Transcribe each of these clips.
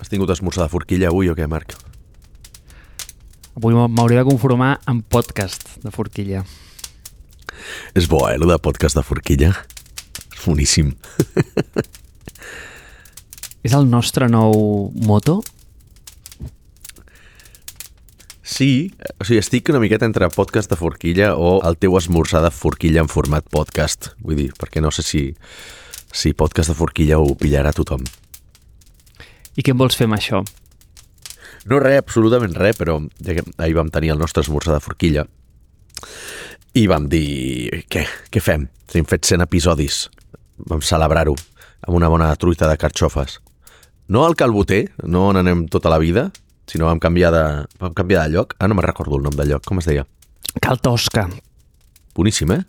Has tingut esmorzar de forquilla avui o què, Marc? Avui m'hauré de conformar amb podcast de forquilla. És bo, eh, el de podcast de forquilla? És boníssim. És el nostre nou moto? Sí, o sigui, estic una miqueta entre podcast de forquilla o el teu esmorzar de forquilla en format podcast. Vull dir, perquè no sé si, si podcast de forquilla ho pillarà tothom. I què en vols fer amb això? No res, absolutament res, però ahir vam tenir el nostre esmorzar de forquilla i vam dir, què, què fem? Hem fet 100 episodis, vam celebrar-ho amb una bona truita de carxofes. No al Calboter, no on anem tota la vida, sinó vam canviar de, vam canviar de lloc. Ah, no me'n recordo el nom del lloc, com es deia? Cal Tosca. Boníssim, eh?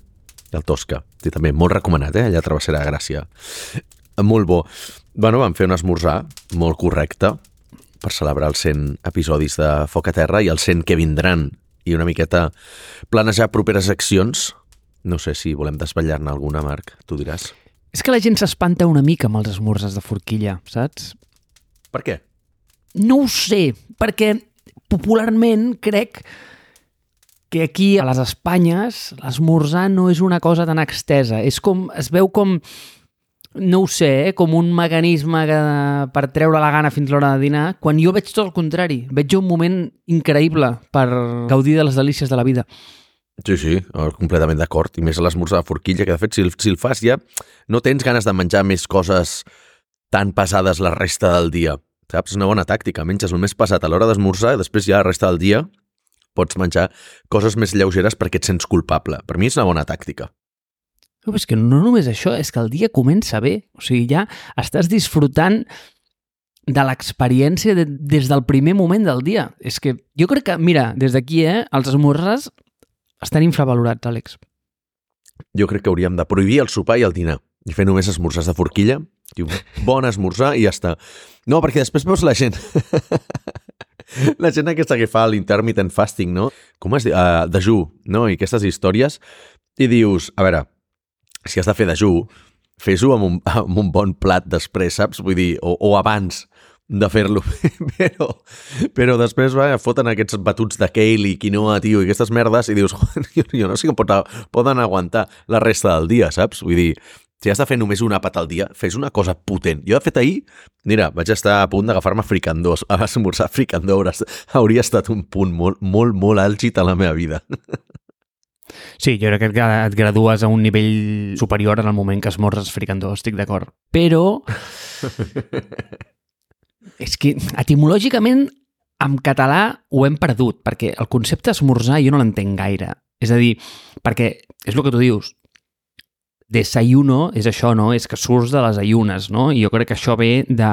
El Tosca. Sí, també molt recomanat, eh? Allà a Travessera de Gràcia. Molt bo. Bueno, vam fer un esmorzar molt correcte per celebrar els 100 episodis de Foc a Terra i els 100 que vindran i una miqueta planejar properes accions. No sé si volem desvetllar-ne alguna, Marc, tu diràs. És que la gent s'espanta una mica amb els esmorzars de forquilla, saps? Per què? No ho sé, perquè popularment crec que aquí a les Espanyes l'esmorzar no és una cosa tan extesa. És com, es veu com, no ho sé, eh, com un mecanisme que, per treure la gana fins l'hora de dinar, quan jo veig tot el contrari. Veig un moment increïble per gaudir de les delícies de la vida. Sí, sí, eh, completament d'acord. I més a l'esmorzar de forquilla, que de fet, si el, si el fas ja no tens ganes de menjar més coses tan pesades la resta del dia. Saps? És una bona tàctica. Menges el més pesat a l'hora d'esmorzar i després ja la resta del dia pots menjar coses més lleugeres perquè et sents culpable. Per mi és una bona tàctica. No, és que no només això, és que el dia comença bé. O sigui, ja estàs disfrutant de l'experiència de, des del primer moment del dia. És que jo crec que, mira, des d'aquí, eh, els esmorzars estan infravalorats, Àlex. Jo crec que hauríem de prohibir el sopar i el dinar i fer només esmorzars de forquilla. Diu, bon esmorzar i ja està. No, perquè després veus la gent... la gent aquesta que fa l'intermittent fasting, no? Com es diu? Uh, dejú, no? I aquestes històries. I dius, a veure, si has de fer dejú, fes-ho amb, un, amb un bon plat després, saps? Vull dir, o, o abans de fer-lo, però, però després va, foten aquests batuts de kale i quinoa, tio, i aquestes merdes, i dius, jo, jo no sé com pot, poden aguantar la resta del dia, saps? Vull dir, si has de fer només un àpat al dia, fes una cosa potent. Jo, de fet, ahir, mira, vaig estar a punt d'agafar-me fricandós. A esmorzar fricandó hauria estat un punt molt, molt, molt àlgid a la meva vida. Sí, jo crec que et gradues a un nivell superior en el moment que esmorzes fricandó, estic d'acord. Però és que etimològicament en català ho hem perdut, perquè el concepte esmorzar jo no l'entenc gaire. És a dir, perquè és el que tu dius, desayuno és això, no? És que surts de les ayunes, no? I jo crec que això ve de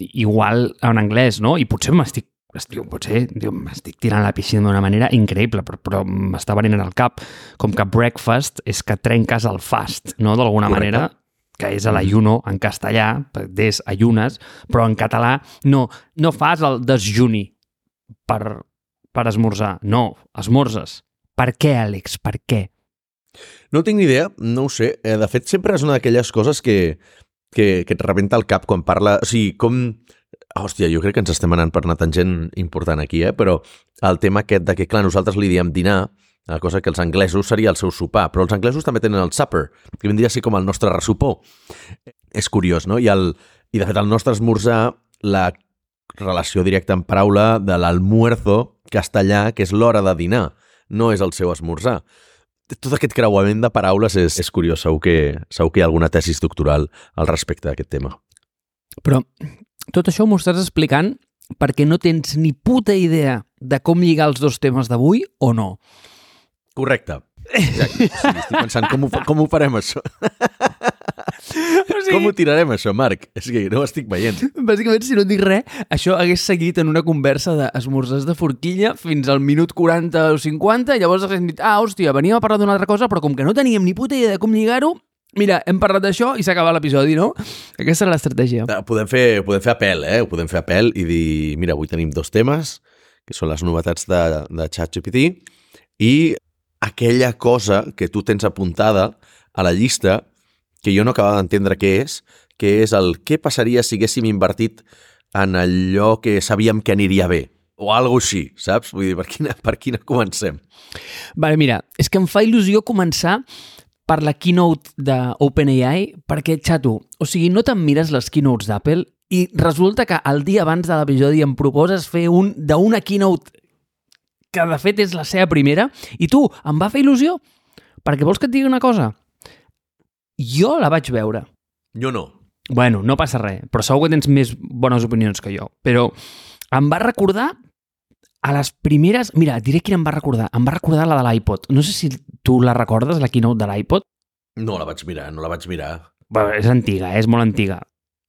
igual en anglès, no? I potser m'estic estic, potser m'estic tirant a la piscina d'una manera increïble, però, però m'està venint al cap com que breakfast és que trenques el fast, no? D'alguna manera, que és l'ayuno en castellà, desayunes, però en català no, no fas el desjuni per, per esmorzar. No, esmorzes. Per què, Àlex? Per què? No tinc ni idea, no ho sé. Eh, De fet, sempre és una d'aquelles coses que, que, que et rebenta el cap quan parla... O sigui, com... Hòstia, jo crec que ens estem anant per una tangent important aquí, eh? però el tema aquest de que, clar, nosaltres li diem dinar, la cosa que els anglesos seria el seu sopar, però els anglesos també tenen el supper, que vindria a ser com el nostre ressupó. És curiós, no? I, el, i de fet, el nostre esmorzar, la relació directa en paraula de l'almuerzo castellà, que és l'hora de dinar, no és el seu esmorzar. Tot aquest creuament de paraules és, és curiós, segur que, segur que hi ha alguna tesis doctoral al respecte d'aquest tema. Però tot això m'ho estàs explicant perquè no tens ni puta idea de com lligar els dos temes d'avui o no. Correcte. Exacte. Sí, estic pensant com ho, com ho farem, això. O Com ho tirarem, això, Marc? És que no ho estic veient. Bàsicament, si no et dic res, això hagués seguit en una conversa d'esmorzars de forquilla fins al minut 40 o 50, i llavors haguéssim dit, ah, hòstia, veníem a parlar d'una altra cosa, però com que no teníem ni puta idea de com lligar-ho, mira, hem parlat d'això i s'ha acabat l'episodi, no? Aquesta és l'estratègia. Eh, Podem fer, podem fer apel, eh? Ho podem fer apel i dir, mira, avui tenim dos temes, que són les novetats de, de ChatGPT, i aquella cosa que tu tens apuntada a la llista que jo no acabava d'entendre què és, que és el què passaria si haguéssim invertit en allò que sabíem que aniria bé. O algo així, saps? Vull dir, per quina, per quina comencem? Vale, mira, és que em fa il·lusió començar per la keynote d'OpenAI, perquè, xato, o sigui, no te'n mires les keynotes d'Apple i resulta que el dia abans de l'episodi em proposes fer un d'una keynote que de fet és la seva primera, i tu, em va fer il·lusió, perquè vols que et digui una cosa? Jo la vaig veure. Jo no. Bueno, no passa res, però segur que tens més bones opinions que jo. Però em va recordar a les primeres... Mira, et diré quina em va recordar. Em va recordar la de l'iPod. No sé si tu la recordes, la keynote de l'iPod. No la vaig mirar, no la vaig mirar. Bueno, és antiga, eh? és molt antiga.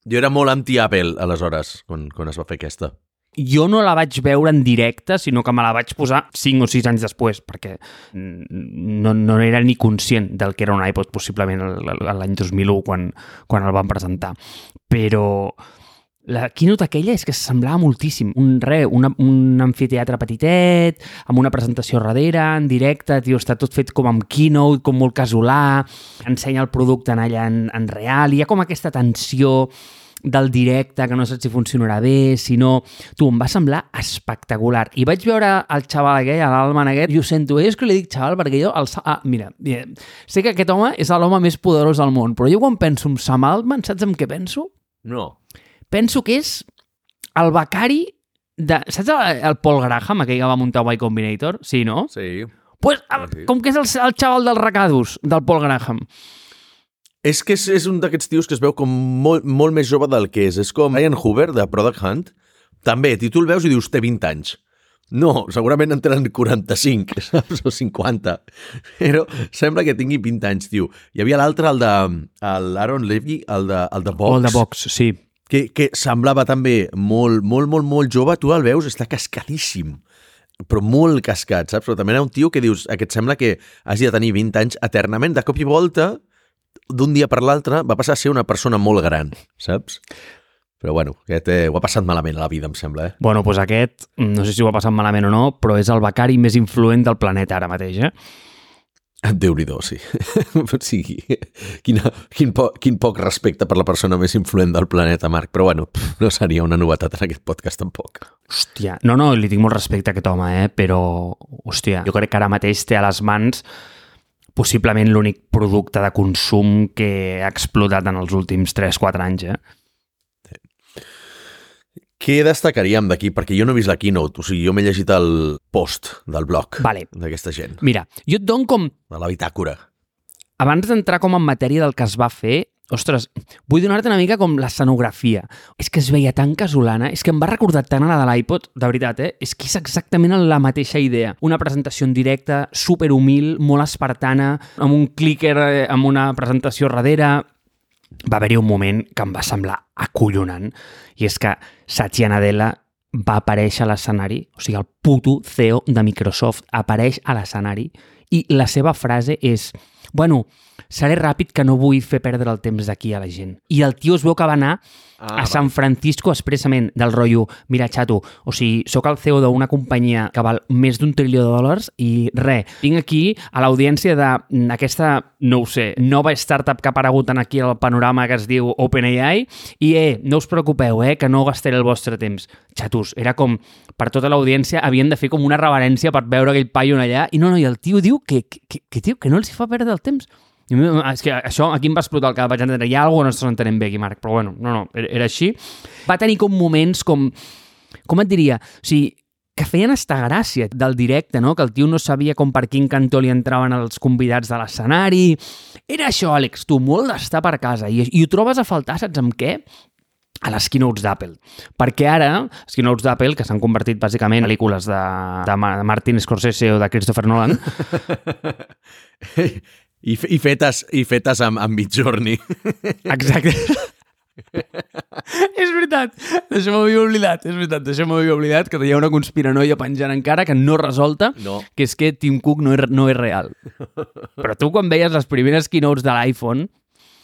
Jo era molt anti-Apple, aleshores, quan, quan es va fer aquesta. Jo no la vaig veure en directe, sinó que me la vaig posar 5 o 6 anys després, perquè no, no era ni conscient del que era un iPod, possiblement l'any 2001, quan, quan el van presentar. Però la keynote aquella és que semblava moltíssim. Un, re, una, un amfiteatre petitet, amb una presentació darrere, en directe, tio, està tot fet com amb keynote, com molt casolà, ensenya el producte en allà en, en real, hi ha com aquesta tensió del directe, que no saps si funcionarà bé, si no... Tu, em va semblar espectacular. I vaig veure el xaval aquell, l'Alman aquest, i ho sento, eh? és que li dic xaval perquè jo... El... Ah, mira, sé que aquest home és l'home més poderós del món, però jo quan penso en Sam Altman, saps en què penso? No. Penso que és el becari de... Saps el, el Paul Graham, aquell que va muntar Y Combinator? Sí, no? Sí. Pues, sí. com que és el, el xaval dels recadus, del Paul Graham. És que és, és un d'aquests tios que es veu com molt, molt més jove del que és. És com Ian Hoover, de Product Hunt. També, i tu el veus i dius, té 20 anys. No, segurament en tenen 45, saps? O 50. Però sembla que tingui 20 anys, tio. Hi havia l'altre, el de l'Aaron Levy, el de, el de Vox. O el de Vox, sí. Que, que semblava també molt, molt, molt, molt jove. Tu el veus, està cascadíssim però molt cascat, saps? Però també era un tio que dius, aquest sembla que hagi de tenir 20 anys eternament. De cop i volta, d'un dia per l'altre, va passar a ser una persona molt gran, saps? Però bueno, aquest eh, ho ha passat malament a la vida, em sembla, eh? Bueno, doncs aquest, no sé si ho ha passat malament o no, però és el becari més influent del planeta ara mateix, eh? Déu nhi sí. sí quina, quin, po, quin poc respecte per la persona més influent del planeta, Marc. Però bueno, no seria una novetat en aquest podcast tampoc. Hòstia, no, no, li tinc molt respecte a aquest home, eh? però, hòstia, jo crec que ara mateix té a les mans possiblement l'únic producte de consum que ha explotat en els últims 3-4 anys, eh? Què destacaríem d'aquí? Perquè jo no he vist la keynote, o sigui, jo m'he llegit el post del blog vale. d'aquesta gent. Mira, jo et dono com... De la bitàcora. Abans d'entrar com en matèria del que es va fer, ostres, vull donar-te una mica com l'escenografia. És que es veia tan casolana, és que em va recordar tant a la de l'iPod, de veritat, eh? És que és exactament la mateixa idea. Una presentació en directe, super humil, molt espartana, amb un clicker, eh, amb una presentació darrere, va haver-hi un moment que em va semblar acollonant i és que Satya Nadella va aparèixer a l'escenari, o sigui, el puto CEO de Microsoft apareix a l'escenari i la seva frase és bueno, seré ràpid que no vull fer perdre el temps d'aquí a la gent. I el tio es veu que va anar ah, a San Francisco expressament del rotllo, mira, xato, o sigui, sóc el CEO d'una companyia que val més d'un trilió de dòlars i res, vinc aquí a l'audiència d'aquesta, no ho sé, nova startup que ha aparegut en aquí al panorama que es diu OpenAI i, eh, no us preocupeu, eh, que no gastaré el vostre temps. Xatos, era com, per tota l'audiència havien de fer com una reverència per veure aquell paio allà i no, no, i el tio diu que, que, que, que, tio, que no els hi fa perdre el temps. I, és que això aquí em va explotar el que vaig entendre. Hi ha alguna cosa que no entenem bé aquí, Marc, però bueno, no, no, era, era així. Va tenir com moments com... Com et diria? O sigui, que feien esta gràcia del directe, no? que el tio no sabia com per quin cantó li entraven els convidats de l'escenari. Era això, Àlex, tu, molt d'estar per casa. I, I ho trobes a faltar, saps amb què? a les keynotes d'Apple. Perquè ara, les keynotes d'Apple, que s'han convertit bàsicament en pel·lícules de, de Martin Scorsese o de Christopher Nolan... I, i fetes, i fetes amb, amb Midjourney. Exacte. és veritat, d'això m'havia oblidat, és veritat, d'això m'havia oblidat, que hi ha una conspiranoia penjant encara que no resolta, no. que és que Tim Cook no és, no és real. Però tu quan veies les primeres keynotes de l'iPhone,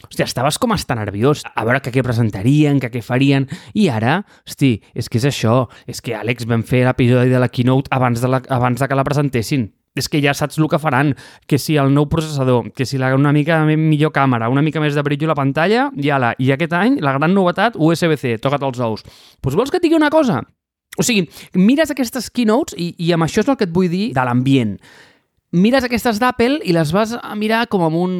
hòstia, estaves com estar nerviós, a veure que què presentarien, que què farien, i ara, hosti, és que és això, és que Àlex vam fer l'episodi de la keynote abans de, la, abans de que la presentessin. És que ja saps el que faran, que si el nou processador, que si la, una mica millor càmera, una mica més de brillo a la pantalla, i ala, i aquest any, la gran novetat, USB-C, toca't els ous. Doncs pues vols que et digui una cosa? O sigui, mires aquestes keynotes, i, i amb això és el que et vull dir de l'ambient. Mires aquestes d'Apple i les vas a mirar com amb un...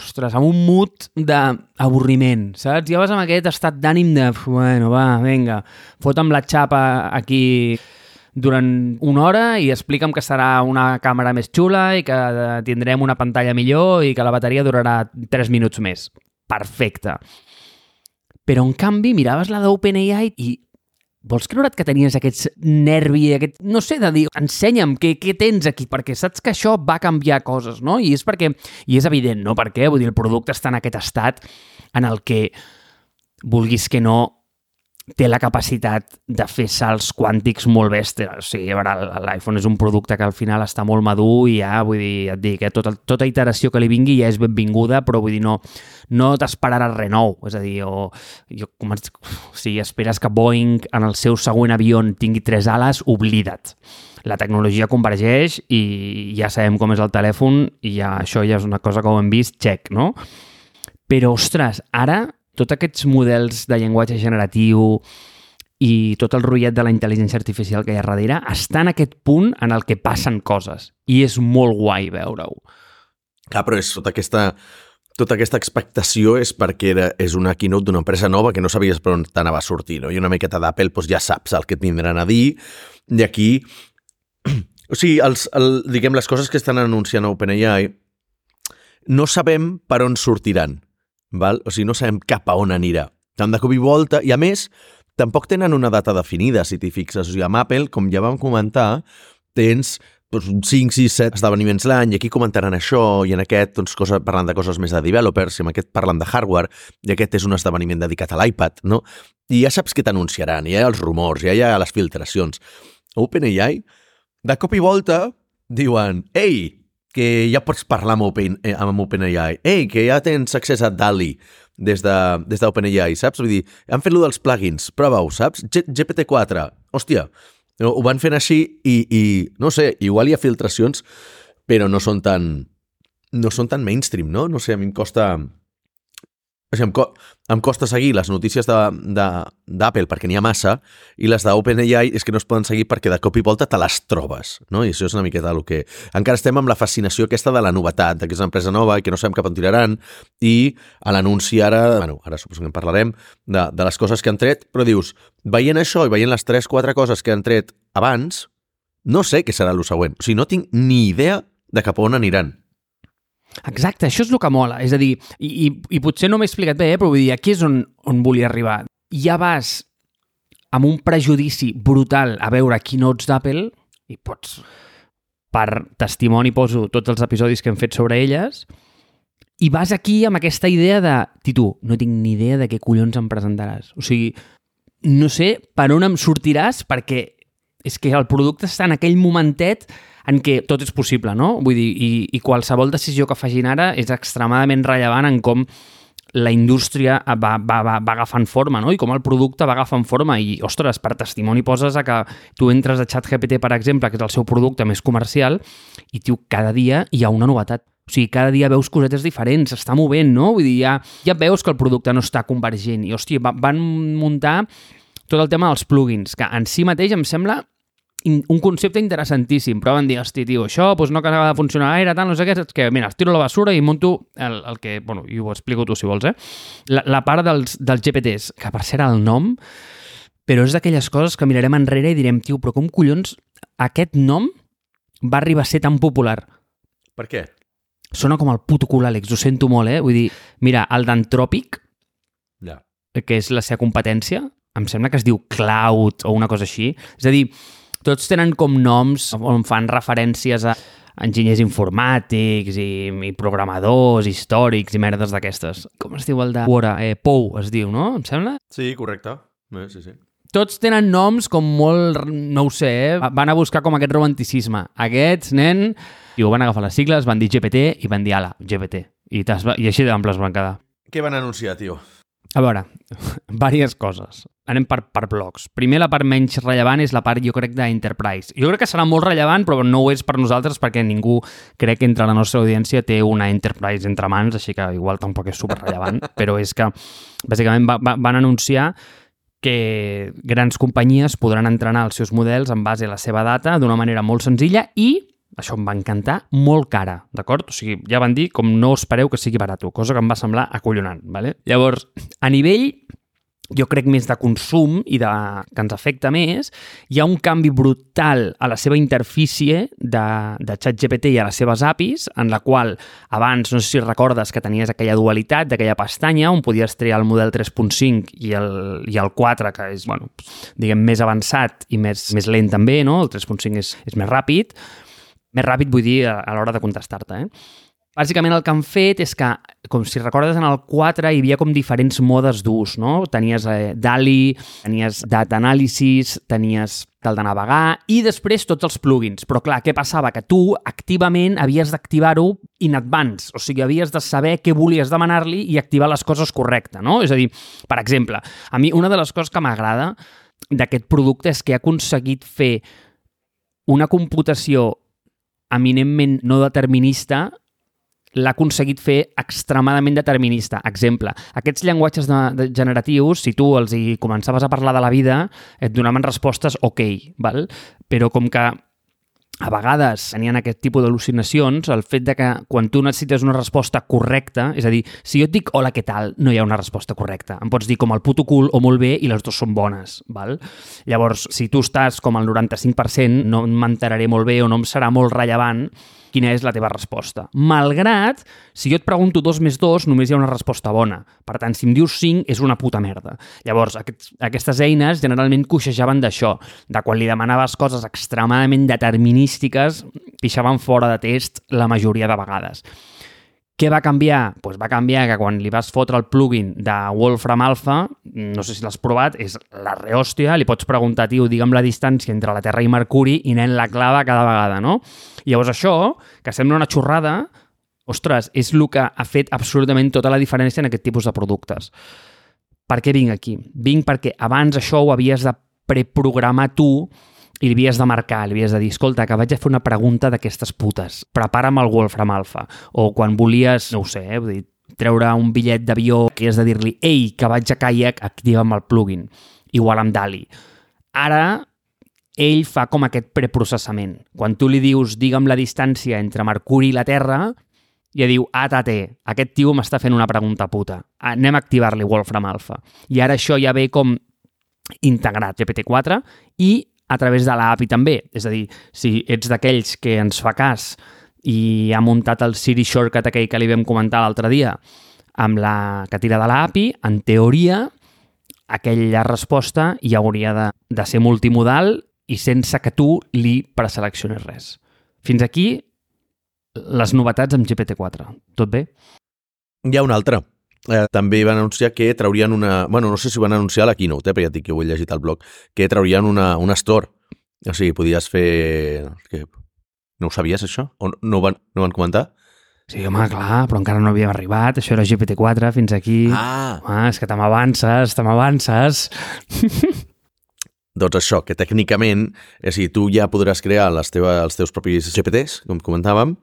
Ostres, amb un mood d'avorriment, saps? Ja vas amb aquest estat d'ànim de... Bueno, va, vinga, fota'm la xapa aquí durant una hora i explica'm que serà una càmera més xula i que tindrem una pantalla millor i que la bateria durarà 3 minuts més. Perfecte. Però, en canvi, miraves la d'OpenAI i vols creure't que tenies aquest nervi, aquest, no sé, de dir, ensenya'm què, què tens aquí, perquè saps que això va canviar coses, no? I és perquè, i és evident, no? Perquè, vull dir, el producte està en aquest estat en el que vulguis que no té la capacitat de fer salts quàntics molt bèsties. O sigui, l'iPhone és un producte que al final està molt madur i ja, vull dir, et dic, eh, tota, tota iteració que li vingui ja és benvinguda, però vull dir, no, no t'esperaràs res nou. És a dir, o, jo, com, sigui, esperes que Boeing en el seu següent avió tingui tres ales, oblida't. La tecnologia convergeix i ja sabem com és el telèfon i ja, això ja és una cosa que ho hem vist, check, no? Però, ostres, ara tots aquests models de llenguatge generatiu i tot el rotllet de la intel·ligència artificial que hi ha darrere està en aquest punt en el que passen coses i és molt guai veure-ho. Clar, però és tota aquesta, tota aquesta expectació és perquè era, és una keynote d'una empresa nova que no sabies per on t'anava a sortir, no? I una miqueta d'Apple doncs ja saps el que tindran a dir i aquí... O sigui, els, el, diguem, les coses que estan anunciant a OpenAI no sabem per on sortiran val? o sigui, no sabem cap a on anirà. Tant de cop i volta, i a més, tampoc tenen una data definida, si t'hi fixes. O sigui, amb Apple, com ja vam comentar, tens doncs, 5, 6, 7 esdeveniments l'any, i aquí comentaran això, i en aquest doncs, cosa, parlant de coses més de developers, i en aquest parlant de hardware, i aquest és un esdeveniment dedicat a l'iPad, no? I ja saps què t'anunciaran, ja hi ha els rumors, ja hi ha les filtracions. OpenAI, de cop i volta, diuen, ei, que ja pots parlar amb, Open, eh, amb OpenAI. Ei, que ja tens accés a DALI des d'OpenAI, de, saps? Vull dir, han fet lo dels plugins, prova-ho, saps? G GPT-4, hòstia, ho van fent així i, i, no sé, igual hi ha filtracions, però no són tan, no són tan mainstream, no? No sé, a mi em costa, o sigui, em, co em costa seguir les notícies d'Apple perquè n'hi ha massa i les d'OpenAI és que no es poden seguir perquè de cop i volta te les trobes, no? I això és una miqueta el que... Encara estem amb la fascinació aquesta de la novetat, que és una empresa nova i que no sabem cap on tiraran i a l'anunci ara, bueno, ara suposo que en parlarem, de, de les coses que han tret, però dius, veient això i veient les 3-4 coses que han tret abans, no sé què serà el següent. O sigui, no tinc ni idea de cap on aniran. Exacte, això és el que mola. És a dir, i, i, i potser no m'he explicat bé, eh, però vull dir, aquí és on, on volia arribar. Ja vas amb un prejudici brutal a veure keynotes d'Apple i pots, per testimoni poso tots els episodis que hem fet sobre elles, i vas aquí amb aquesta idea de, Titu, no tinc ni idea de què collons em presentaràs. O sigui, no sé per on em sortiràs perquè és que el producte està en aquell momentet en què tot és possible, no? Vull dir, i, i qualsevol decisió que facin ara és extremadament rellevant en com la indústria va, va, va, va agafant forma, no? I com el producte va agafant forma. I, ostres, per testimoni poses a que tu entres a ChatGPT, per exemple, que és el seu producte més comercial, i, tio, cada dia hi ha una novetat. O sigui, cada dia veus cosetes diferents, està movent, no? Vull dir, ja, ja veus que el producte no està convergent. I, hòstia, van muntar tot el tema dels plugins, que en si mateix em sembla un concepte interessantíssim, però van dir, hosti, tio, això doncs no acaba de funcionar gaire, tant, no sé què, és que, mira, tiro la basura i monto el, el que, bueno, i ho explico tu si vols, eh? La, la part dels, dels GPTs, que per ser el nom, però és d'aquelles coses que mirarem enrere i direm, tio, però com collons aquest nom va arribar a ser tan popular? Per què? Sona com el puto cul, Àlex, ho sento molt, eh? Vull dir, mira, el d'Antròpic, ja. que és la seva competència, em sembla que es diu Cloud o una cosa així. És a dir, tots tenen com noms on fan referències a enginyers informàtics i, i programadors històrics i merdes d'aquestes. Com es diu el de Quora? Eh, Pou es diu, no? Em sembla? Sí, correcte. Eh, sí, sí. Tots tenen noms com molt, no ho sé, eh? van a buscar com aquest romanticisme. Aquests, nen, i ho van agafar les sigles, van dir GPT i van dir ala, GPT. I, i així d'amples van quedar. Què van anunciar, tio? A veure, diverses coses. Anem per, per blocs. Primer, la part menys rellevant és la part, jo crec, d'Enterprise. Jo crec que serà molt rellevant, però no ho és per nosaltres perquè ningú crec que entre la nostra audiència té una Enterprise entre mans, així que igual tampoc és super rellevant, però és que bàsicament va, va, van anunciar que grans companyies podran entrenar els seus models en base a la seva data d'una manera molt senzilla i això em va encantar, molt cara, d'acord? O sigui, ja van dir com no espereu que sigui barat, cosa que em va semblar acollonant, ¿vale? Llavors, a nivell jo crec més de consum i de, que ens afecta més, hi ha un canvi brutal a la seva interfície de, de ChatGPT i a les seves APIs, en la qual abans, no sé si recordes que tenies aquella dualitat d'aquella pestanya on podies triar el model 3.5 i, el, i el 4, que és, bueno, diguem, més avançat i més, més lent també, no? El 3.5 és, és més ràpid, més ràpid vull dir a, l'hora de contestar-te, eh? Bàsicament el que han fet és que, com si recordes en el 4 hi havia com diferents modes d'ús, no? Tenies eh, DALI, tenies Data Analysis, tenies el de navegar i després tots els plugins. Però clar, què passava? Que tu activament havies d'activar-ho in advance, o sigui, havies de saber què volies demanar-li i activar les coses correctes, no? És a dir, per exemple, a mi una de les coses que m'agrada d'aquest producte és que ha aconseguit fer una computació eminentment no determinista l'ha aconseguit fer extremadament determinista. Exemple, aquests llenguatges de, de generatius, si tu els hi començaves a parlar de la vida, et donaven respostes ok, val? però com que a vegades tenien aquest tipus d'al·lucinacions, el fet de que quan tu necessites una resposta correcta, és a dir, si jo et dic hola, què tal, no hi ha una resposta correcta. Em pots dir com el puto cul o molt bé i les dues són bones. Val? Llavors, si tu estàs com al 95%, no m'enteraré molt bé o no em serà molt rellevant quina és la teva resposta. Malgrat, si jo et pregunto 2 més 2, només hi ha una resposta bona. Per tant, si em dius 5, és una puta merda. Llavors, aquests, aquestes eines generalment coixejaven d'això, de quan li demanaves coses extremadament determinístiques, pixaven fora de test la majoria de vegades. Què va canviar? Pues va canviar que quan li vas fotre el plugin de Wolfram Alpha, no sé si l'has provat, és la rehòstia, li pots preguntar, tio, digue'm la distància entre la Terra i Mercuri i nen la clava cada vegada, no? Llavors això, que sembla una xorrada, ostres, és el que ha fet absolutament tota la diferència en aquest tipus de productes. Per què vinc aquí? Vinc perquè abans això ho havies de preprogramar tu i li havies de marcar, li havies de dir, escolta, que vaig a fer una pregunta d'aquestes putes, prepara'm el Wolfram Alpha. O quan volies, no ho sé, eh, vull dir, treure un bitllet d'avió que has de dir-li, ei, que vaig a kayak, activa'm el plugin. Igual amb Dali. Ara, ell fa com aquest preprocessament. Quan tu li dius, digue'm la distància entre Mercuri i la Terra, ja diu, ATT, aquest tio m'està fent una pregunta puta. Anem a activar-li Wolfram Alpha. I ara això ja ve com integrat GPT-4 i a través de l'API també. És a dir, si ets d'aquells que ens fa cas i ha muntat el Siri Shortcut aquell que li vam comentar l'altre dia amb la que tira de l'API, en teoria aquella resposta hi hauria de, de ser multimodal i sense que tu li preseleccionis res. Fins aquí les novetats amb GPT-4. Tot bé? Hi ha una altra, eh, també van anunciar que traurien una... bueno, no sé si van anunciar la keynote, eh, però ja et dic que ho he llegit al blog, que traurien una, una store. O sigui, podies fer... Que... No ho sabies, això? O no ho van, no ho van comentar? Sí, home, clar, però encara no havíem arribat. Això era GPT-4, fins aquí. Ah! Ah, és que te m'avances, te m'avances. Doncs això, que tècnicament, és a dir, tu ja podràs crear les teves, els teus propis GPTs, com comentàvem,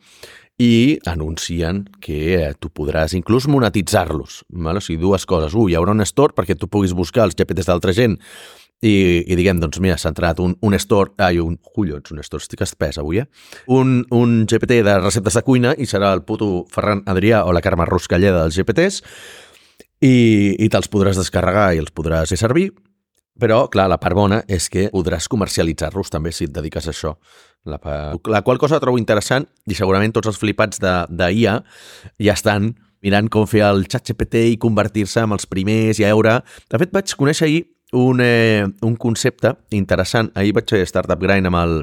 i anuncien que eh, tu podràs inclús monetitzar-los. O sigui, dues coses. Un, hi haurà un store perquè tu puguis buscar els GPTs d'altra gent i, i diguem, doncs mira, s'ha entrat un, un store, ai, un, collons, un store, estic espès avui, eh? Un, un GPT de receptes de cuina i serà el puto Ferran Adrià o la Carme Ruscalleda dels GPTs i, i te'ls podràs descarregar i els podràs fer servir però, clar, la part bona és que podràs comercialitzar-los també si et dediques a això. La, la qual cosa trobo interessant i segurament tots els flipats d'IA ja estan mirant com fer el xat GPT i convertir-se en els primers i a veure... De fet, vaig conèixer ahir un, eh, un concepte interessant. Ahir vaig fer Startup Grind amb el,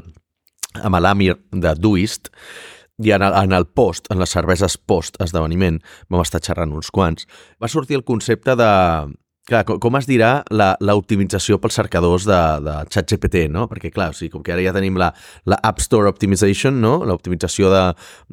amb l'Amir de Duist i en el, en el post, en les cerveses post-esdeveniment, vam estar xerrant uns quants, va sortir el concepte de, Clar, com, com es dirà l'optimització pels cercadors de, de ChatGPT, no? Perquè, clar, o sigui, com que ara ja tenim la, la App Store Optimization, no? L'optimització de,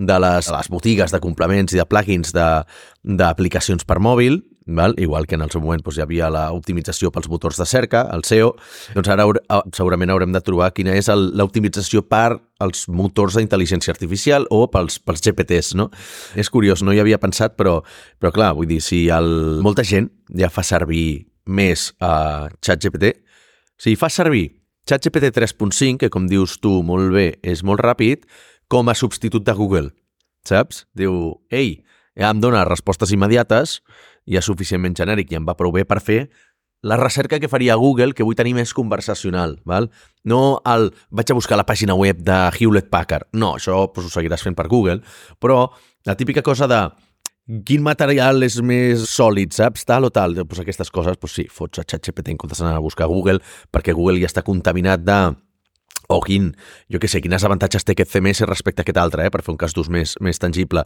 de les, les botigues de complements i de plugins d'aplicacions per mòbil, val? igual que en el seu moment doncs, hi havia l'optimització pels motors de cerca, el SEO, doncs ara haure, segurament haurem de trobar quina és l'optimització per als motors d'intel·ligència artificial o pels, pels GPTs, no? És curiós, no hi havia pensat, però, però clar, vull dir, si el, molta gent ja fa servir més a uh, ChatGPT, si fa servir ChatGPT 3.5, que com dius tu molt bé, és molt ràpid, com a substitut de Google, saps? Diu, ei, ja em dona respostes immediates, ja suficientment genèric i em va prou bé per fer la recerca que faria Google, que vull tenir més conversacional, val? no el vaig a buscar la pàgina web de Hewlett Packard, no, això pues, ho seguiràs fent per Google, però la típica cosa de quin material és més sòlid, saps, tal o tal, pues aquestes coses, pues sí, fots a ChatGPT en comptes d'anar a buscar Google, perquè Google ja està contaminat de o quin, jo que sé, quines avantatges té aquest CMS respecte a aquest altre, eh, per fer un cas d'ús més, més tangible,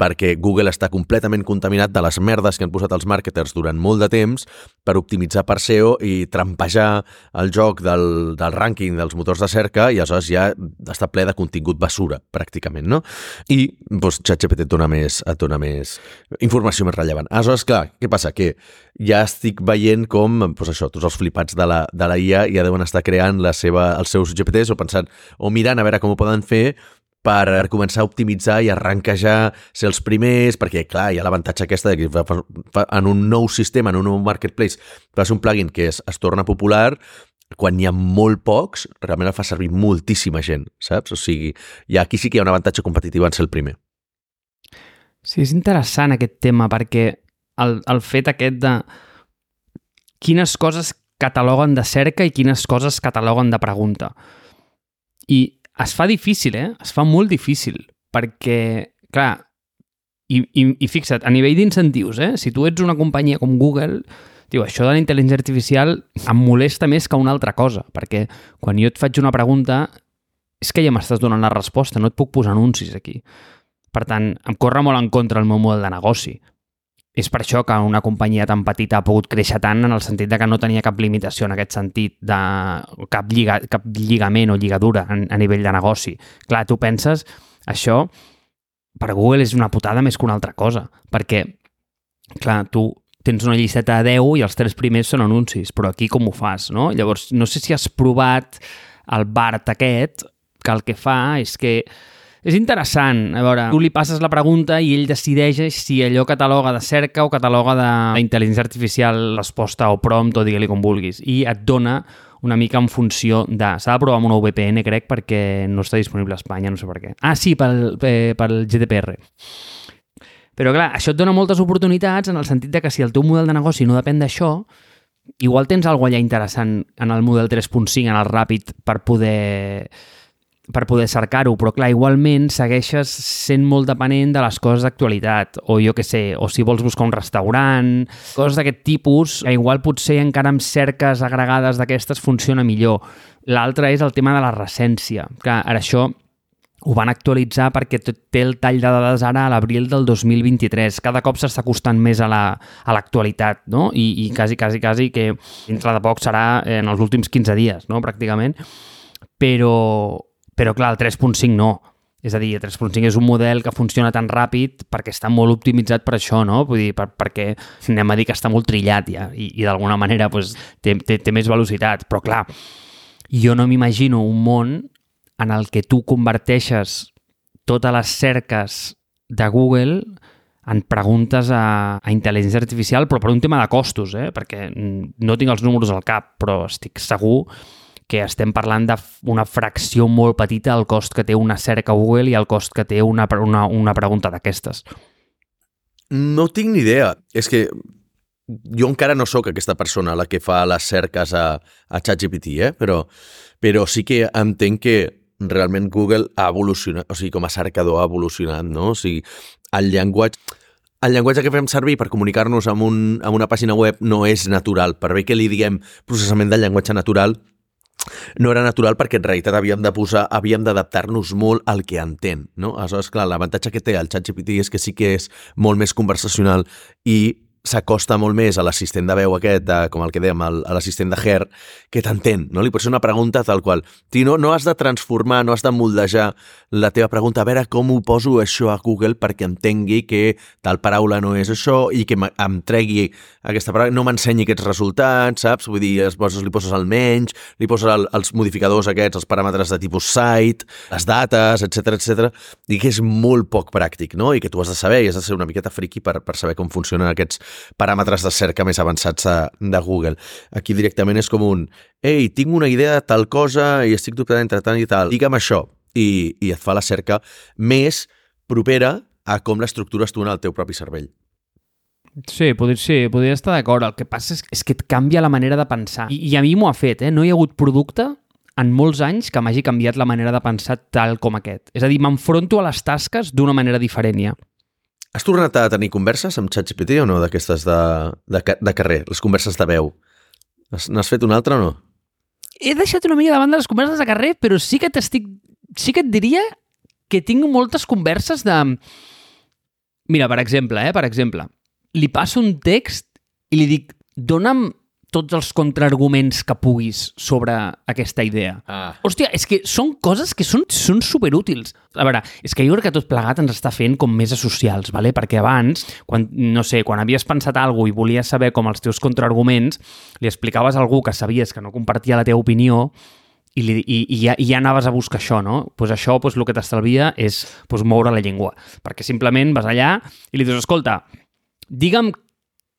perquè Google està completament contaminat de les merdes que han posat els marketers durant molt de temps per optimitzar per SEO i trampejar el joc del, del rànquing dels motors de cerca i aleshores ja està ple de contingut basura, pràcticament, no? I doncs, ChatGPT et dona més, et dona més informació més rellevant. Aleshores, clar, què passa? Que ja estic veient com, doncs això, tots els flipats de la, de la IA ja deuen estar creant la seva, els seus GPTs o pensant, o mirant a veure com ho poden fer per començar a optimitzar i arranquejar, ser els primers, perquè, clar, hi ha l'avantatge aquesta de que en un nou sistema, en un nou marketplace, fas un plugin que es, es torna popular, quan hi ha molt pocs, realment el fa servir moltíssima gent, saps? O sigui, ja aquí sí que hi ha un avantatge competitiu en ser el primer. Sí, és interessant aquest tema, perquè el, el fet aquest de quines coses cataloguen de cerca i quines coses cataloguen de pregunta. I es fa difícil, eh? Es fa molt difícil, perquè, clar, i, i, i fixa't, a nivell d'incentius, eh? Si tu ets una companyia com Google, diu, això de la intel·ligència artificial em molesta més que una altra cosa, perquè quan jo et faig una pregunta és que ja m'estàs donant la resposta, no et puc posar anuncis aquí. Per tant, em corre molt en contra el meu model de negoci, és per això que una companyia tan petita ha pogut créixer tant en el sentit de que no tenia cap limitació en aquest sentit, de cap, lliga, cap lligament o lligadura a, a nivell de negoci. Clar, tu penses, això per Google és una putada més que una altra cosa, perquè, clar, tu tens una llisteta de 10 i els tres primers són anuncis, però aquí com ho fas, no? Llavors, no sé si has provat el BART aquest, que el que fa és que és interessant. A veure, tu li passes la pregunta i ell decideix si allò cataloga de cerca o cataloga d'intel·ligència artificial resposta o prompt o digue-li com vulguis. I et dona una mica en funció de... S'ha de provar amb una VPN, crec, perquè no està disponible a Espanya, no sé per què. Ah, sí, pel, pel GDPR. Però clar, això et dona moltes oportunitats en el sentit de que si el teu model de negoci no depèn d'això, igual tens alguna allà interessant en el model 3.5, en el ràpid, per poder per poder cercar-ho, però clar, igualment segueixes sent molt depenent de les coses d'actualitat, o jo que sé, o si vols buscar un restaurant, coses d'aquest tipus, igual potser encara amb cerques agregades d'aquestes funciona millor. L'altre és el tema de la recència. Clar, ara això ho van actualitzar perquè té el tall de dades ara a l'abril del 2023. Cada cop s'està acostant més a l'actualitat, la, no? I, I quasi, quasi, quasi que dintre de poc serà en els últims 15 dies, no? Pràcticament. Però, però clar, el 3.5 no. És a dir, el 3.5 és un model que funciona tan ràpid perquè està molt optimitzat per això, no? Vull dir, per, perquè anem a dir que està molt trillat ja i, i d'alguna manera pues, té, té, té més velocitat. Però clar, jo no m'imagino un món en el que tu converteixes totes les cerques de Google en preguntes a, a intel·ligència artificial, però per un tema de costos, eh? perquè no tinc els números al cap, però estic segur que estem parlant d'una fracció molt petita del cost que té una cerca Google i el cost que té una, una, una pregunta d'aquestes. No tinc ni idea. És que jo encara no sóc aquesta persona la que fa les cerques a, a ChatGPT, eh? però, però sí que entenc que realment Google ha evolucionat, o sigui, com a cercador ha evolucionat, no? O sigui, el llenguatge el llenguatge que fem servir per comunicar-nos amb, un, amb una pàgina web no és natural. Per bé que li diguem processament del llenguatge natural, no era natural perquè en realitat havíem de posar, havíem d'adaptar-nos molt al que entén, no? Aleshores, clar, l'avantatge que té el ChatGPT és que sí que és molt més conversacional i s'acosta molt més a l'assistent de veu aquest, de, com el que dèiem, a l'assistent de Her, que t'entén, no? Li pots fer una pregunta tal qual. Ti, no, no has de transformar, no has de moldejar la teva pregunta, a veure com ho poso això a Google perquè entengui que tal paraula no és això i que em tregui aquesta paraula, no m'ensenyi aquests resultats, saps? Vull dir, es poses, li poses el menys, li poses el, els modificadors aquests, els paràmetres de tipus site, les dates, etc etc. i que és molt poc pràctic, no? I que tu has de saber i has de ser una miqueta friqui per, per saber com funcionen aquests paràmetres de cerca més avançats de, Google. Aquí directament és com un ei, tinc una idea de tal cosa i estic dubtant entre tant i tal, digue'm això, i, i et fa la cerca més propera a com l'estructures tu en el teu propi cervell. Sí, podria, sí, podria estar d'acord. El que passa és, és que et canvia la manera de pensar. I, i a mi m'ho ha fet, eh? No hi ha hagut producte en molts anys que m'hagi canviat la manera de pensar tal com aquest. És a dir, m'enfronto a les tasques d'una manera diferent ja. Has tornat a tenir converses amb ChatGPT o no, d'aquestes de, de, de carrer, les converses de veu? N'has fet una altra o no? He deixat una mica de banda les converses de carrer, però sí que t'estic... Sí que et diria que tinc moltes converses de... Mira, per exemple, eh, per exemple, li passo un text i li dic, dona'm tots els contraarguments que puguis sobre aquesta idea. Ah. Hòstia, és que són coses que són, són superútils. A veure, és que jo crec que tot plegat ens està fent com més socials, ¿vale? perquè abans, quan, no sé, quan havies pensat alguna i volies saber com els teus contraarguments, li explicaves a algú que sabies que no compartia la teva opinió i, li, i, i, ja, i ja anaves a buscar això, no? Pues això pues, el que t'estalvia és pues, moure la llengua. Perquè simplement vas allà i li dius, escolta, digue'm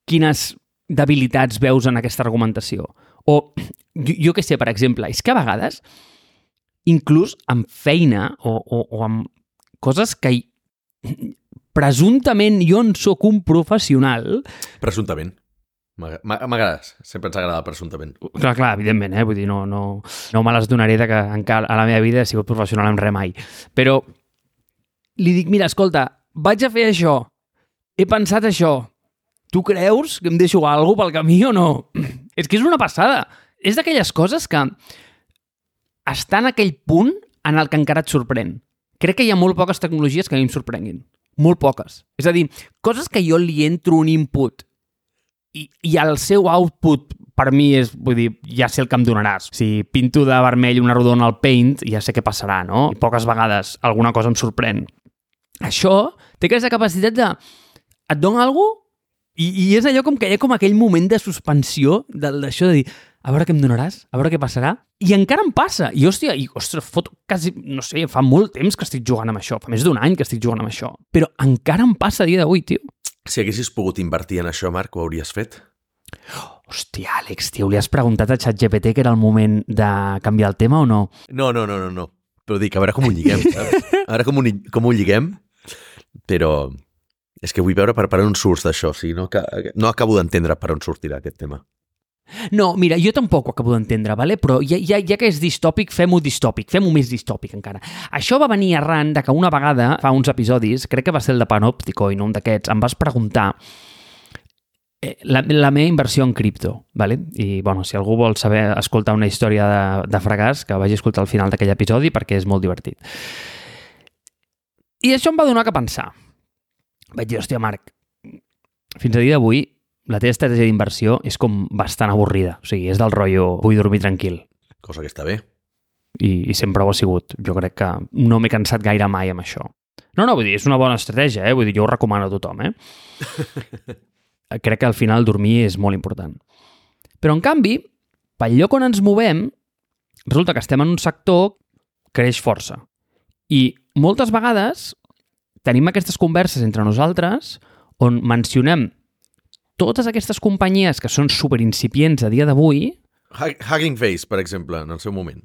quines debilitats veus en aquesta argumentació? O, jo, jo què sé, per exemple, és que a vegades, inclús amb feina o, o, o amb coses que presumptament jo en sóc un professional... Presumptament. M'agrades, sempre ens agrada presumptament. Clar, clar, evidentment, eh? Vull dir, no, no, no me les donaré de que encara a la meva vida he sigut professional en res mai. Però li dic, mira, escolta, vaig a fer això, he pensat això, tu creus que em deixo alguna pel camí o no? És que és una passada. És d'aquelles coses que està en aquell punt en el que encara et sorprèn. Crec que hi ha molt poques tecnologies que a mi em sorprenguin. Molt poques. És a dir, coses que jo li entro un input i, i el seu output per mi és, vull dir, ja sé el que em donaràs. Si pinto de vermell una rodona al paint, ja sé què passarà, no? I poques vegades alguna cosa em sorprèn. Això té aquesta capacitat de... Et dona alguna i, I és allò com que hi ha com aquell moment de suspensió d'això de dir a veure què em donaràs, a veure què passarà. I encara em passa. I, hòstia, i, ostres, fot quasi, no sé, fa molt temps que estic jugant amb això, fa més d'un any que estic jugant amb això. Però encara em passa a dia d'avui, tio. Si haguessis pogut invertir en això, Marc, ho hauries fet? Hòstia, Àlex, tio, li has preguntat a ChatGPT que era el moment de canviar el tema o no? No, no, no, no, no. Però dic, a veure com ho lliguem, saps? A veure com ho, com ho lliguem, però és que vull veure per, per on surts d'això, o sigui, no, no acabo d'entendre per on sortirà aquest tema. No, mira, jo tampoc ho acabo d'entendre, vale? però ja, ja, ja que és distòpic, fem-ho distòpic, fem-ho més distòpic encara. Això va venir arran de que una vegada, fa uns episodis, crec que va ser el de no un d'aquests, em vas preguntar eh, la, la meva inversió en cripto, vale? i bueno, si algú vol saber escoltar una història de, de fracàs, que vagi a escoltar al final d'aquell episodi perquè és molt divertit. I això em va donar que pensar vaig dir, hòstia, Marc, fins a dia d'avui la teva estratègia d'inversió és com bastant avorrida. O sigui, és del rotllo, vull dormir tranquil. Cosa que està bé. I, i sempre ho ha sigut. Jo crec que no m'he cansat gaire mai amb això. No, no, vull dir, és una bona estratègia, eh? Vull dir, jo ho recomano a tothom, eh? crec que al final dormir és molt important. Però, en canvi, pel lloc on ens movem, resulta que estem en un sector que creix força. I moltes vegades tenim aquestes converses entre nosaltres on mencionem totes aquestes companyies que són superincipients a dia d'avui... Hugging Face, per exemple, en el seu moment.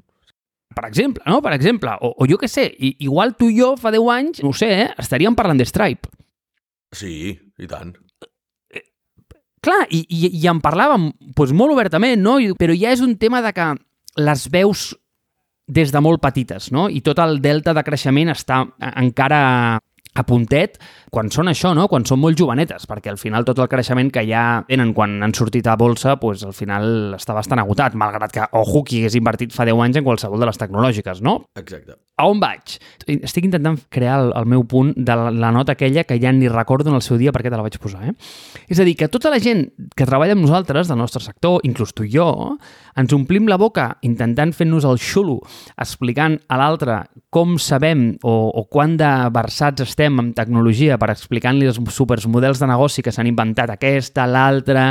Per exemple, no? Per exemple. O, o jo què sé, i, igual tu i jo fa 10 anys, no sé, eh, estaríem parlant de Stripe. Sí, i tant. Eh, clar, i, i, i en parlàvem doncs, molt obertament, no? Però ja és un tema de que les veus des de molt petites, no? I tot el delta de creixement està encara a puntet quan són això, no? quan són molt jovenetes, perquè al final tot el creixement que ja tenen quan han sortit a bolsa, pues, al final està bastant agotat, malgrat que, ojo, qui hagués invertit fa 10 anys en qualsevol de les tecnològiques, no? Exacte. A on vaig? Estic intentant crear el, el meu punt de la, la nota aquella que ja ni recordo en el seu dia perquè te la vaig posar. Eh? És a dir, que tota la gent que treballa amb nosaltres, del nostre sector, inclús tu i jo, ens omplim la boca intentant fer-nos el xulo, explicant a l'altre com sabem o, o quan de versats estem en tecnologia per explicar-li els supermodels de negoci que s'han inventat aquesta, l'altra,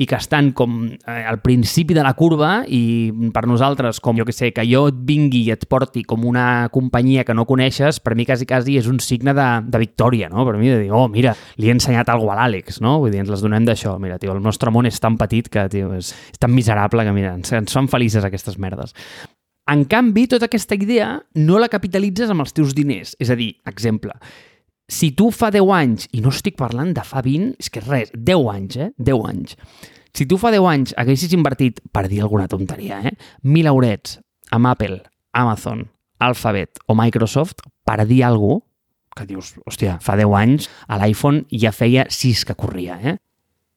i que estan com eh, al principi de la curva i per nosaltres, com jo que sé, que jo et vingui i et porti com una companyia que no coneixes, per mi quasi quasi és un signe de, de victòria, no? Per mi de dir, oh, mira, li he ensenyat alguna a l'Àlex, no? Vull dir, ens les donem d'això. Mira, tio, el nostre món és tan petit que, tio, és, és tan miserable que, mira, ens, ens fan felices aquestes merdes. En canvi, tota aquesta idea no la capitalitzes amb els teus diners. És a dir, exemple, si tu fa 10 anys, i no estic parlant de fa 20, és que res, 10 anys, eh? 10 anys. Si tu fa 10 anys haguessis invertit, per dir alguna tonteria, eh? 1.000 eurets amb Apple, Amazon, Alphabet o Microsoft, per dir alguna cosa, que dius, hòstia, fa 10 anys a l'iPhone ja feia 6 que corria, eh?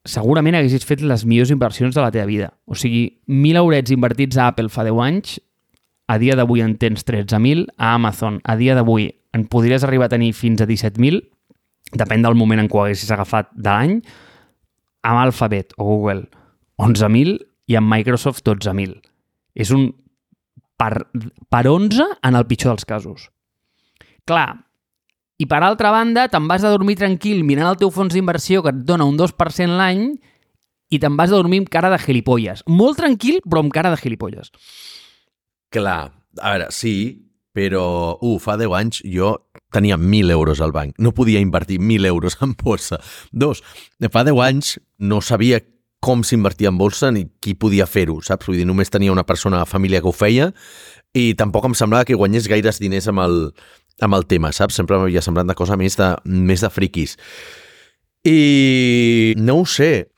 Segurament haguessis fet les millors inversions de la teva vida. O sigui, 1.000 eurets invertits a Apple fa 10 anys, a dia d'avui en tens 13.000, a Amazon a dia d'avui en podries arribar a tenir fins a 17.000, depèn del moment en què ho haguessis agafat de l'any, amb Alphabet o Google 11.000 i amb Microsoft 12.000. És un per, per 11 en el pitjor dels casos. Clar, i per altra banda, te'n vas a dormir tranquil mirant el teu fons d'inversió que et dona un 2% l'any i te'n vas a dormir amb cara de gilipolles. Molt tranquil, però amb cara de gilipolles. Clar, a veure, sí, però, uh, fa 10 anys jo tenia 1.000 euros al banc. No podia invertir 1.000 euros en borsa. Dos, fa 10 anys no sabia com s'invertia en bolsa ni qui podia fer-ho, saps? Vull dir, només tenia una persona a família que ho feia i tampoc em semblava que guanyés gaires diners amb el, amb el tema, saps? Sempre m'havia semblat de cosa més de, més de friquis. I no ho sé.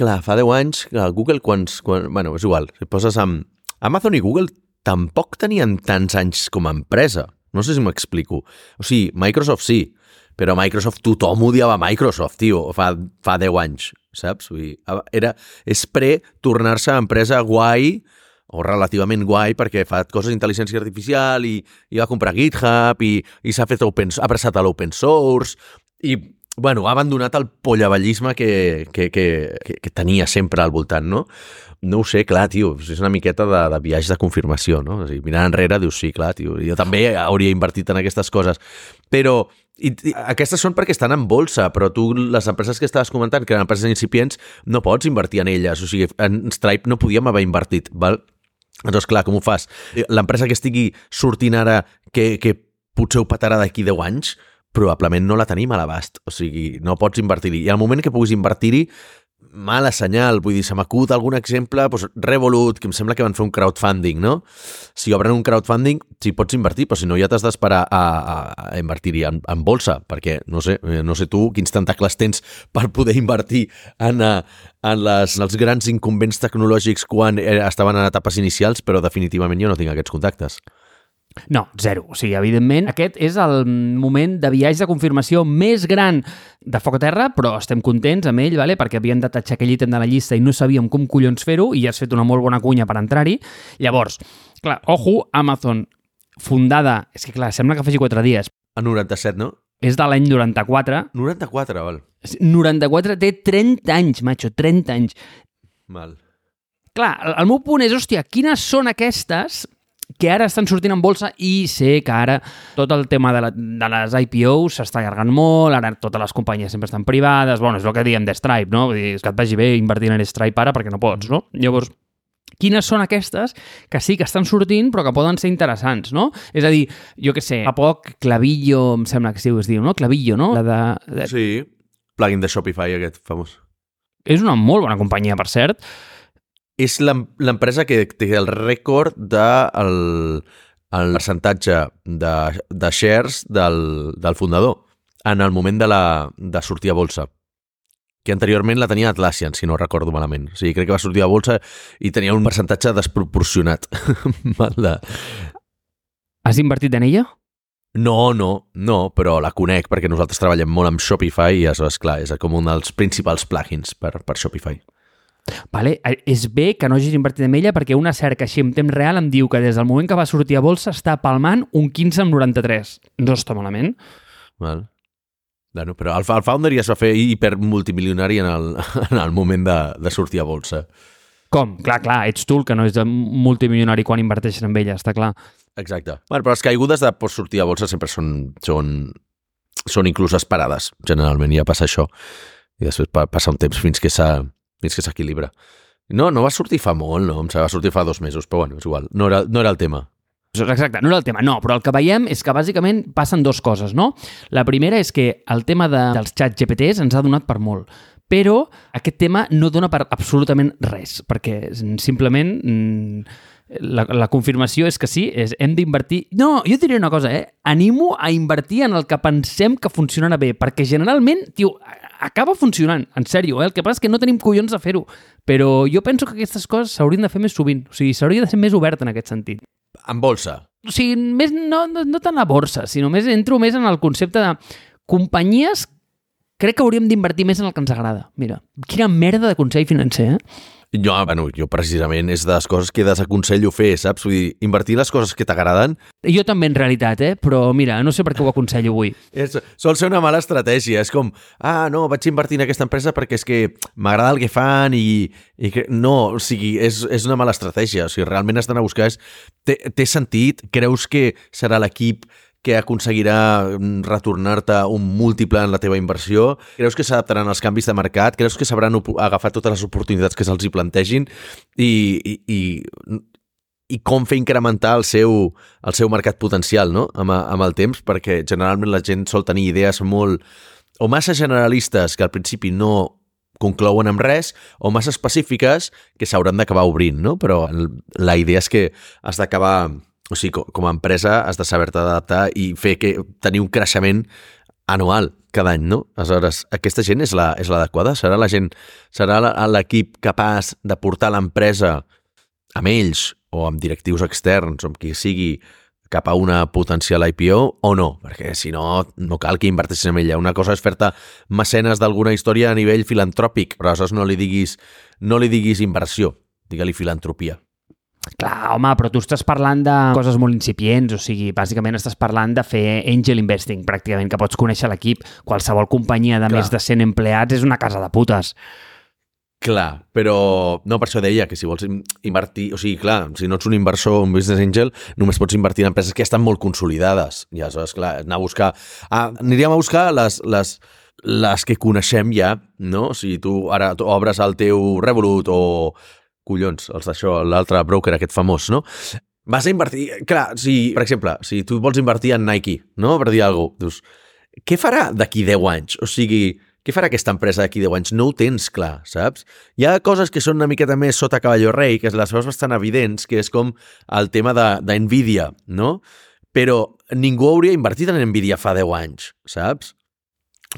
Clar, fa 10 anys, Google, quants... Quan, bueno, és igual. Si poses amb... Amazon i Google tampoc tenien tants anys com a empresa. No sé si m'explico. O sigui, Microsoft sí, però Microsoft tothom odiava Microsoft, tio, fa, fa 10 anys, saps? Vull dir, era, és pre tornar-se empresa guai o relativament guai perquè fa coses d'intel·ligència artificial i, i va comprar GitHub i, i s'ha fet open, ha abraçat a l'open source i bueno, ha abandonat el pollavallisme que, que, que, que, que tenia sempre al voltant, no? No ho sé, clar, tio, és una miqueta de, de viatge de confirmació, no? O sigui, mirant enrere dius, sí, clar, tio, jo també hauria invertit en aquestes coses. Però i, i aquestes són perquè estan en bolsa, però tu, les empreses que estaves comentant, que eren empreses incipients, no pots invertir en elles. O sigui, en Stripe no podíem haver invertit, val? Doncs clar, com ho fas? L'empresa que estigui sortint ara, que, que potser ho petarà d'aquí 10 anys, probablement no la tenim a l'abast. O sigui, no pots invertir-hi. I al moment que puguis invertir-hi, mala senyal, vull dir, se m'acut algun exemple, doncs Revolut, que em sembla que van fer un crowdfunding, no? Si obren un crowdfunding, sí pots invertir, però si no ja t'has d'esperar a, a, a invertir-hi en, en bolsa, perquè no sé, eh, no sé tu quins tentacles tens per poder invertir en, eh, en, les, en els grans inconvents tecnològics quan eh, estaven en etapes inicials, però definitivament jo no tinc aquests contactes. No, zero. O sigui, evidentment, aquest és el moment de viatge de confirmació més gran de Foc a Terra, però estem contents amb ell, vale? perquè havíem de tatxar aquell ítem de la llista i no sabíem com collons fer-ho i has fet una molt bona cunya per entrar-hi. Llavors, clar, ojo, Amazon, fundada... És que clar, sembla que faci 4 dies. A 97, no? És de l'any 94. 94, val. 94 té 30 anys, macho, 30 anys. Mal. Clar, el meu punt és, hòstia, quines són aquestes que ara estan sortint en bolsa i sé que ara tot el tema de, la, de les IPOs s'està allargant molt, ara totes les companyies sempre estan privades, bueno, és el que diem de Stripe, no? Vull dir, que et vagi bé invertir en Stripe ara perquè no pots, no? Llavors, quines són aquestes que sí que estan sortint però que poden ser interessants, no? És a dir, jo que sé, a poc Clavillo, em sembla que sí, es diu, no? Clavillo, no? La de, de... Sí, plugin de Shopify aquest famós. És una molt bona companyia, per cert, és l'empresa que té el rècord del de el percentatge de, de shares del, del fundador en el moment de, la, de sortir a bolsa que anteriorment la tenia Atlassian, si no recordo malament. O sigui, crec que va sortir a bolsa i tenia un percentatge desproporcionat. de... Has invertit en ella? No, no, no, però la conec perquè nosaltres treballem molt amb Shopify i és clar, és com un dels principals plugins per, per Shopify. Vale? Eh, És bé que no hagis invertit en ella perquè una cerca així en temps real em diu que des del moment que va sortir a bolsa està palmant un 15 amb 93. No està malament. Val. Bueno, però el, el Founder ja es va fer hipermultimilionari en el, en el moment de, de sortir a bolsa. Com? Clar, clar, ets tu el que no és multimilionari quan inverteixes en ella, està clar. Exacte. Bueno, però les caigudes de post sortir a bolsa sempre són, són, són inclús esperades. Generalment ja passa això. I després pa, passa un temps fins que s'ha- fins que s'equilibra. No, no va sortir fa molt, no? Em va sortir fa dos mesos, però bueno, és igual. No era, no era el tema. Exacte, no era el tema, no, però el que veiem és que bàsicament passen dues coses, no? La primera és que el tema de, dels xats GPTs ens ha donat per molt, però aquest tema no dona per absolutament res, perquè simplement mm, la, la confirmació és que sí, és, hem d'invertir... No, jo diré una cosa, eh? Animo a invertir en el que pensem que funcionarà bé, perquè generalment, tio, acaba funcionant, en sèrio, eh? El que passa és que no tenim collons de fer-ho, però jo penso que aquestes coses s'haurien de fer més sovint, o sigui, s'hauria de ser més obert en aquest sentit En bolsa. o sigui, més, no, no, no tant la borsa, sinó més entro més en el concepte de companyies crec que hauríem d'invertir més en el que ens agrada. Mira, quina merda de consell financer, eh? Jo, bueno, jo precisament és de les coses que desaconsello fer, saps? Vull dir, invertir les coses que t'agraden Jo també, en realitat, eh? Però mira, no sé per què ho aconsello avui. és, sol ser una mala estratègia. És com, ah, no, vaig invertir en aquesta empresa perquè és que m'agrada el que fan i, i que... No, o sigui, és, és una mala estratègia. O sigui, realment has d'anar a buscar... És, té, té sentit? Creus que serà l'equip que aconseguirà mm, retornar-te un múltiple en la teva inversió? Creus que s'adaptaran als canvis de mercat? Creus que sabran agafar totes les oportunitats que se'ls hi plantegin? I, i, i, i com fer incrementar el seu, el seu mercat potencial no? amb, amb el temps, perquè generalment la gent sol tenir idees molt o massa generalistes que al principi no conclouen amb res o massa específiques que s'hauran d'acabar obrint, no? Però la idea és que has d'acabar... O sigui, co- com a empresa has de saber-te adaptar i fer que tenir un creixement anual cada any, no? Aleshores, aquesta gent és la- és l'adequada? Serà la gent, serà l'equip capaç de portar l'empresa amb ells o amb directius externs o amb qui sigui cap a una potencial IPO o no, perquè si no, no cal que inverteixis en ella. Una cosa és fer-te mecenes d'alguna història a nivell filantròpic, però aleshores no li diguis, no li diguis inversió, digue-li filantropia. Clar, home, però tu estàs parlant de coses molt incipients, o sigui, bàsicament estàs parlant de fer angel investing, pràcticament, que pots conèixer l'equip. Qualsevol companyia de Clar. més de 100 empleats és una casa de putes. Clar, però no per això deia que si vols in- invertir, o sigui, clar, si no ets un inversor, un business angel, només pots invertir en empreses que ja estan molt consolidades. I aleshores, clar, anar a buscar... Ah, aniríem a buscar les, les, les que coneixem ja, no? O sigui, tu ara tu obres el teu Revolut o, collons, els d'això, l'altre broker aquest famós, no? Vas a invertir... Clar, si, per exemple, si tu vols invertir en Nike, no? Per dir alguna cosa, dius, què farà d'aquí 10 anys? O sigui, què farà aquesta empresa d'aquí 10 anys? No ho tens clar, saps? Hi ha coses que són una miqueta més sota cavalló rei, que les veus bastant evidents, que és com el tema d'NVIDIA, no? Però ningú hauria invertit en NVIDIA fa 10 anys, saps?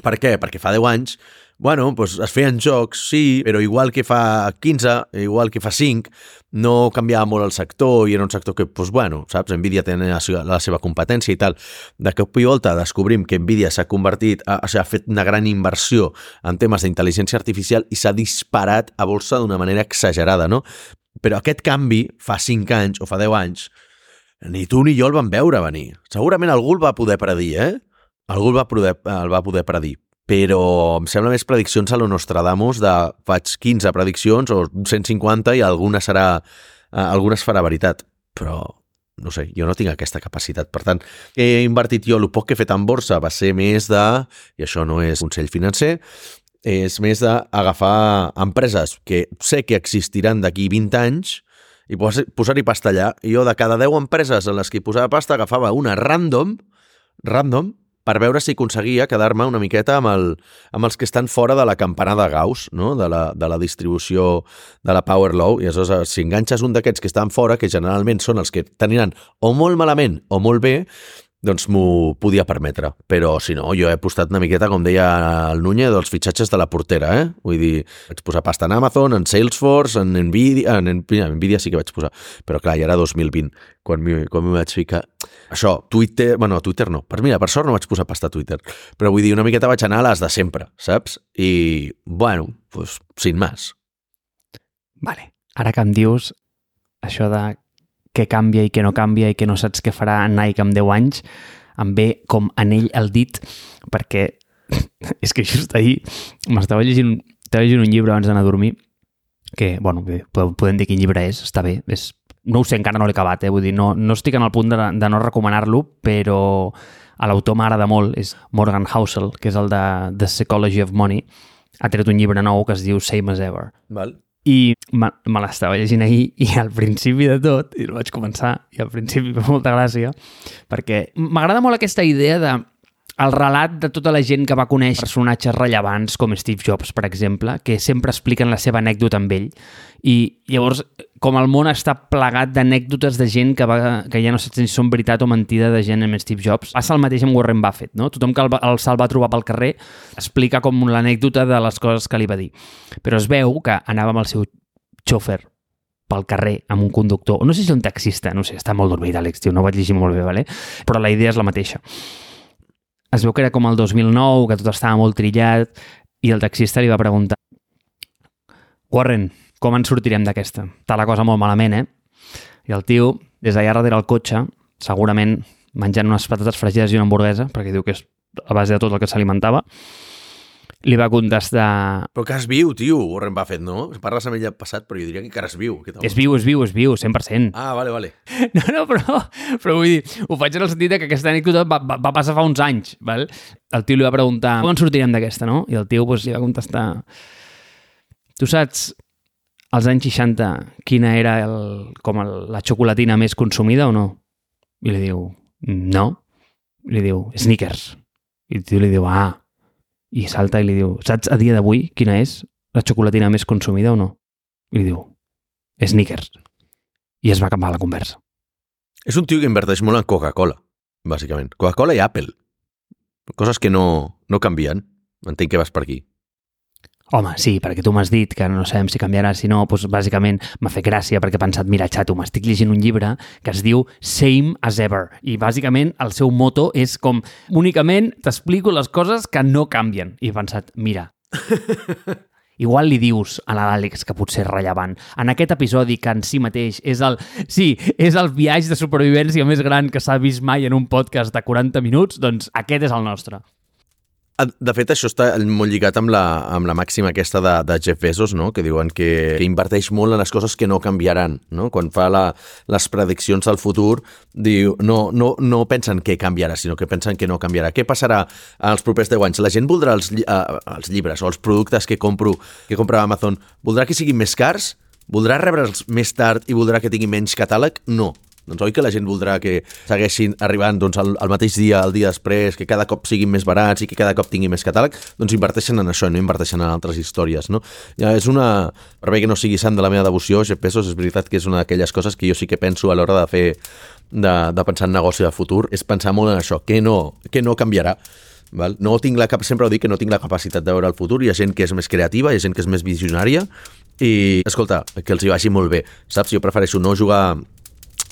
Per què? Perquè fa 10 anys, bueno, doncs es feien jocs, sí, però igual que fa 15, igual que fa 5, no canviava molt el sector i era un sector que, doncs, bueno, saps, Nvidia tenia la la seva competència i tal. De cop i volta descobrim que Nvidia s'ha convertit, a, o sigui, ha fet una gran inversió en temes d'intel·ligència artificial i s'ha disparat a bolsa d'una manera exagerada, no? Però aquest canvi, fa 5 anys o fa 10 anys, ni tu ni jo el vam veure venir. Segurament algú el va poder predir, eh? Algú el va poder, el va poder predir però em sembla més prediccions a lo Nostradamus de faig 15 prediccions o 150 i alguna serà eh, alguna es farà veritat, però no sé, jo no tinc aquesta capacitat. Per tant, he invertit jo, el poc que he fet en borsa va ser més de, i això no és consell financer, és més d'agafar empreses que sé que existiran d'aquí 20 anys i pos- posar-hi pasta allà. Jo de cada 10 empreses en les que posava pasta agafava una random, random, per veure si aconseguia quedar-me una miqueta amb, el, amb els que estan fora de la campana de Gauss, no? de, la, de la distribució de la Power Law, i aleshores si enganxes un d'aquests que estan fora, que generalment són els que teniran o molt malament o molt bé, doncs m'ho podia permetre. Però, si no, jo he apostat una miqueta, com deia el Núñez, dels fitxatges de la portera, eh? Vull dir, vaig posar pasta en Amazon, en Salesforce, en Nvidia... En Nvidia, Nvidia sí que vaig posar. Però, clar, ja era 2020, quan m'hi quan vaig ficar. Això, Twitter... Bueno, Twitter no. Per mira, per sort no vaig posar pasta a Twitter. Però vull dir, una miqueta vaig anar a les de sempre, saps? I, bueno, pues, sin más. Vale. Ara que em dius això de què canvia i què no canvia i que no saps què farà Nike amb 10 anys, em ve com anell al dit, perquè és que just ahir m'estava llegint, estava llegint un llibre abans d'anar a dormir, que, bueno, bé, podem dir quin llibre és, està bé, és, no ho sé, encara no l'he acabat, eh? vull dir, no, no estic en el punt de, de no recomanar-lo, però a l'autor m'agrada molt, és Morgan Housel, que és el de The Psychology of Money, ha tret un llibre nou que es diu Same as Ever. Val. I me, me l'estava llegint ahir i al principi de tot, i el vaig començar, i al principi fa molta gràcia, perquè m'agrada molt aquesta idea de el relat de tota la gent que va conèixer personatges rellevants com Steve Jobs, per exemple, que sempre expliquen la seva anècdota amb ell. I llavors, com el món està plegat d'anècdotes de gent que, va, que ja no sé si són veritat o mentida de gent amb Steve Jobs, passa el mateix amb Warren Buffett, no? Tothom que el, el se'l va trobar pel carrer explica com l'anècdota de les coses que li va dir. Però es veu que anava amb el seu xòfer pel carrer amb un conductor, no sé si un taxista, no sé, està molt dormit, Àlex, tio, no ho vaig llegir molt bé, vale? però la idea és la mateixa es veu que era com el 2009, que tot estava molt trillat, i el taxista li va preguntar Warren, com ens sortirem d'aquesta? Està la cosa molt malament, eh? I el tio, des d'allà darrere el cotxe, segurament menjant unes patates fregides i una hamburguesa, perquè diu que és a base de tot el que s'alimentava, li va contestar... Però que es viu, tio, Warren Buffett, no? Parles amb ell passat, però jo diria que encara es viu. Tal? És viu, és viu, és viu, 100%. Ah, vale, vale. No, no, però, però vull dir, ho faig en el sentit que aquesta anècdota va, va, va passar fa uns anys, val? El tio li va preguntar, com en sortirem d'aquesta, no? I el tio pues, li va contestar, tu saps als anys 60 quina era el, com el, la xocolatina més consumida o no? I li diu, no. I li diu, Snickers. I el tio li diu, ah, i salta i li diu, saps a dia d'avui quina és la xocolatina més consumida o no? I li diu, Snickers. I es va acabar la conversa. És un tio que inverteix molt en Coca-Cola, bàsicament. Coca-Cola i Apple. Coses que no, no canvien. Entenc que vas per aquí. Home, sí, perquè tu m'has dit que no sabem si canviarà, si no, doncs bàsicament m'ha fet gràcia perquè he pensat, mira, xato, m'estic llegint un llibre que es diu Same as Ever i bàsicament el seu moto és com únicament t'explico les coses que no canvien i he pensat, mira, igual li dius a l'Àlex que potser és rellevant. En aquest episodi que en si mateix és el... Sí, és el viatge de supervivència més gran que s'ha vist mai en un podcast de 40 minuts, doncs aquest és el nostre. De fet, això està molt lligat amb la, amb la màxima aquesta de, de Jeff Bezos, no? que diuen que, que inverteix molt en les coses que no canviaran. No? Quan fa la, les prediccions del futur, diu, no, no, no pensen que canviarà, sinó que pensen que no canviarà. Què passarà als propers 10 anys? La gent voldrà els, uh, els llibres o els productes que compro que compra Amazon, voldrà que siguin més cars? Voldrà rebre'ls més tard i voldrà que tingui menys catàleg? No. Doncs oi que la gent voldrà que segueixin arribant doncs, al, al mateix dia, el dia després, que cada cop siguin més barats i que cada cop tingui més catàleg? Doncs inverteixen en això, no inverteixen en altres històries, no? Ja és una... Per bé que no sigui sant de la meva devoció, Jeff Bezos, és veritat que és una d'aquelles coses que jo sí que penso a l'hora de fer de, de pensar en negoci de futur, és pensar molt en això, que no, que no canviarà. Val? No tinc la cap, sempre ho dic que no tinc la capacitat de veure el futur, hi ha gent que és més creativa, hi ha gent que és més visionària i, escolta, que els hi vagi molt bé, saps? Jo prefereixo no jugar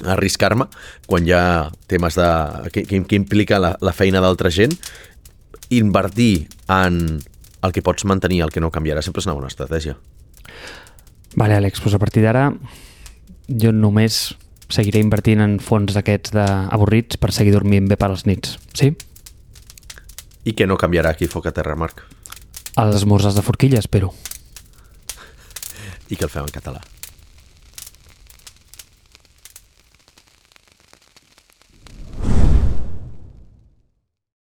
arriscar-me quan hi ha temes de, que, que implica la, la feina d'altra gent invertir en el que pots mantenir, el que no canviarà, sempre és una bona estratègia. Vale, Àlex, doncs a partir d'ara jo només seguiré invertint en fons d'aquests avorrits per seguir dormint bé per les nits, sí? I que no canviarà aquí foc a terra, Marc? Els esmorzars de forquilla, espero. I que el fem en català.